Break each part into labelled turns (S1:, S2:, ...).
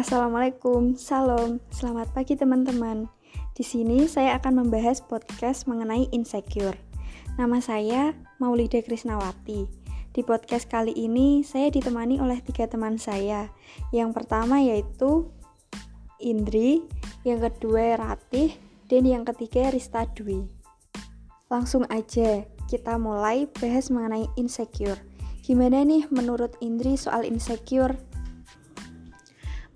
S1: Assalamualaikum, salam, selamat pagi teman-teman. Di sini saya akan membahas podcast mengenai insecure. Nama saya Maulida Krisnawati. Di podcast kali ini saya ditemani oleh tiga teman saya. Yang pertama yaitu Indri, yang kedua Ratih, dan yang ketiga Rista Dwi. Langsung aja kita mulai bahas mengenai insecure. Gimana nih menurut Indri soal insecure?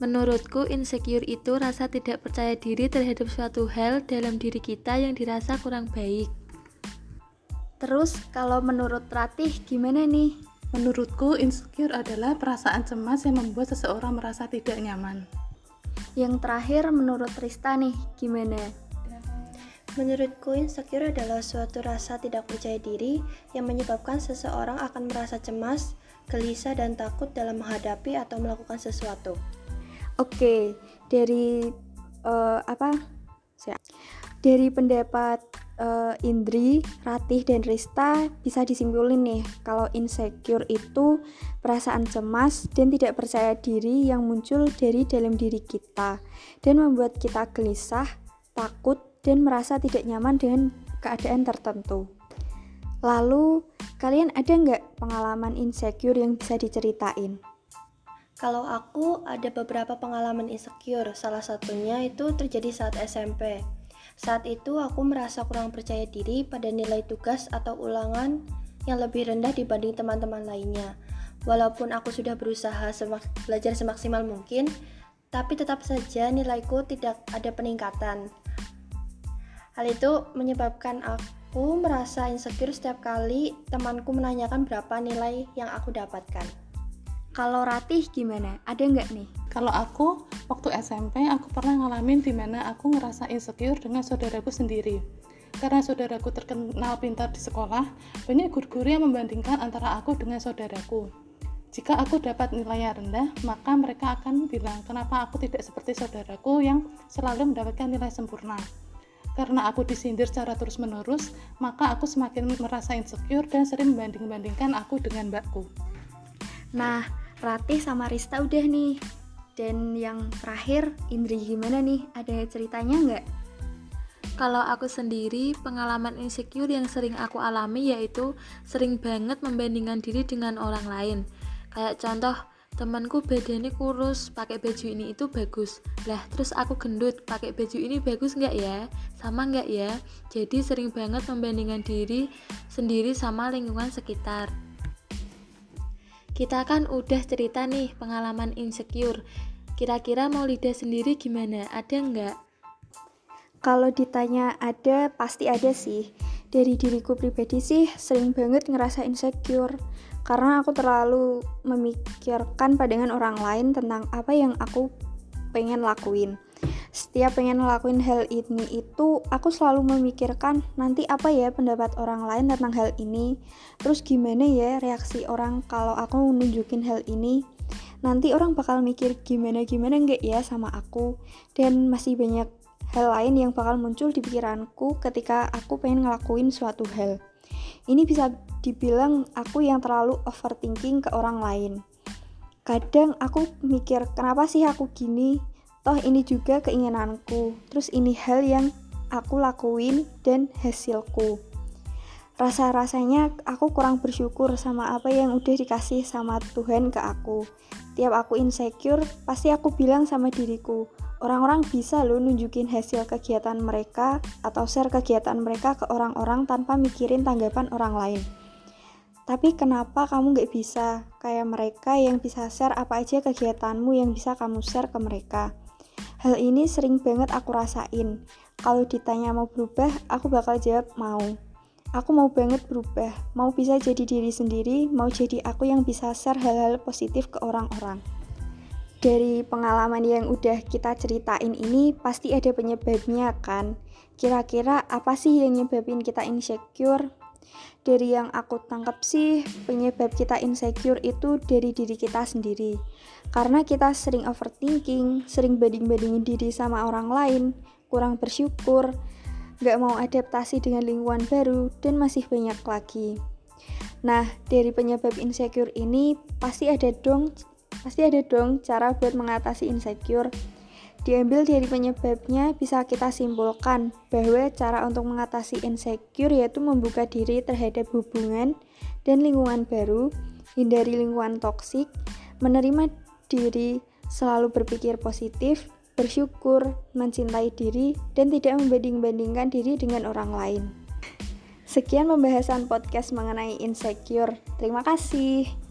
S2: Menurutku, insecure itu rasa tidak percaya diri terhadap suatu hal dalam diri kita yang dirasa kurang baik.
S1: Terus, kalau menurut Ratih, gimana nih?
S3: Menurutku, insecure adalah perasaan cemas yang membuat seseorang merasa tidak nyaman.
S1: Yang terakhir, menurut Rista nih, gimana?
S4: Menurutku, insecure adalah suatu rasa tidak percaya diri yang menyebabkan seseorang akan merasa cemas, gelisah, dan takut dalam menghadapi atau melakukan sesuatu.
S1: Oke, dari uh, apa? Dari pendapat uh, Indri, Ratih, dan Rista bisa disimpulin nih kalau insecure itu perasaan cemas dan tidak percaya diri yang muncul dari dalam diri kita dan membuat kita gelisah, takut, dan merasa tidak nyaman dengan keadaan tertentu. Lalu, kalian ada nggak pengalaman insecure yang bisa diceritain?
S4: Kalau aku ada beberapa pengalaman insecure, salah satunya itu terjadi saat SMP. Saat itu aku merasa kurang percaya diri pada nilai tugas atau ulangan yang lebih rendah dibanding teman-teman lainnya. Walaupun aku sudah berusaha semak belajar semaksimal mungkin, tapi tetap saja nilaiku tidak ada peningkatan. Hal itu menyebabkan aku merasa insecure setiap kali temanku menanyakan berapa nilai yang aku dapatkan.
S1: Kalau Ratih gimana? Ada nggak nih?
S3: Kalau aku, waktu SMP aku pernah ngalamin di mana aku ngerasa insecure dengan saudaraku sendiri. Karena saudaraku terkenal pintar di sekolah, banyak guru-guru yang membandingkan antara aku dengan saudaraku. Jika aku dapat nilai yang rendah, maka mereka akan bilang, kenapa aku tidak seperti saudaraku yang selalu mendapatkan nilai sempurna. Karena aku disindir secara terus-menerus, maka aku semakin merasa insecure dan sering membanding-bandingkan aku dengan mbakku.
S1: Nah, Ratih sama Rista udah nih. Dan yang terakhir, Indri gimana nih? Ada ceritanya nggak?
S2: Kalau aku sendiri, pengalaman insecure yang sering aku alami yaitu sering banget membandingkan diri dengan orang lain. Kayak contoh, temanku badannya kurus, pakai baju ini itu bagus. Lah, terus aku gendut, pakai baju ini bagus nggak ya? Sama nggak ya? Jadi sering banget membandingkan diri sendiri sama lingkungan sekitar. Kita kan udah cerita nih pengalaman insecure. Kira-kira mau lidah sendiri gimana? Ada nggak?
S1: Kalau ditanya ada, pasti ada sih. Dari diriku pribadi sih sering banget ngerasa insecure karena aku terlalu memikirkan pandangan orang lain tentang apa yang aku pengen lakuin setiap pengen ngelakuin hal ini itu aku selalu memikirkan nanti apa ya pendapat orang lain tentang hal ini? Terus gimana ya reaksi orang kalau aku nunjukin hal ini? Nanti orang bakal mikir gimana gimana enggak ya sama aku? Dan masih banyak hal lain yang bakal muncul di pikiranku ketika aku pengen ngelakuin suatu hal. Ini bisa dibilang aku yang terlalu overthinking ke orang lain. Kadang aku mikir kenapa sih aku gini toh ini juga keinginanku. Terus ini hal yang aku lakuin dan hasilku. Rasa-rasanya aku kurang bersyukur sama apa yang udah dikasih sama Tuhan ke aku. Tiap aku insecure pasti aku bilang sama diriku orang-orang bisa loh nunjukin hasil kegiatan mereka atau share kegiatan mereka ke orang-orang tanpa mikirin tanggapan orang lain. Tapi kenapa kamu gak bisa? Kayak mereka yang bisa share apa aja kegiatanmu yang bisa kamu share ke mereka Hal ini sering banget aku rasain. Kalau ditanya mau berubah, aku bakal jawab mau. Aku mau banget berubah, mau bisa jadi diri sendiri, mau jadi aku yang bisa share hal-hal positif ke orang-orang. Dari pengalaman yang udah kita ceritain ini, pasti ada penyebabnya kan? Kira-kira apa sih yang nyebabin kita insecure? Dari yang aku tangkap sih, penyebab kita insecure itu dari diri kita sendiri. Karena kita sering overthinking, sering banding-bandingin diri sama orang lain, kurang bersyukur, gak mau adaptasi dengan lingkungan baru, dan masih banyak lagi. Nah, dari penyebab insecure ini pasti ada dong Pasti ada dong cara buat mengatasi insecure. Diambil dari penyebabnya bisa kita simpulkan bahwa cara untuk mengatasi insecure yaitu membuka diri terhadap hubungan dan lingkungan baru, hindari lingkungan toksik, menerima diri, selalu berpikir positif, bersyukur, mencintai diri, dan tidak membanding-bandingkan diri dengan orang lain. Sekian pembahasan podcast mengenai insecure. Terima kasih.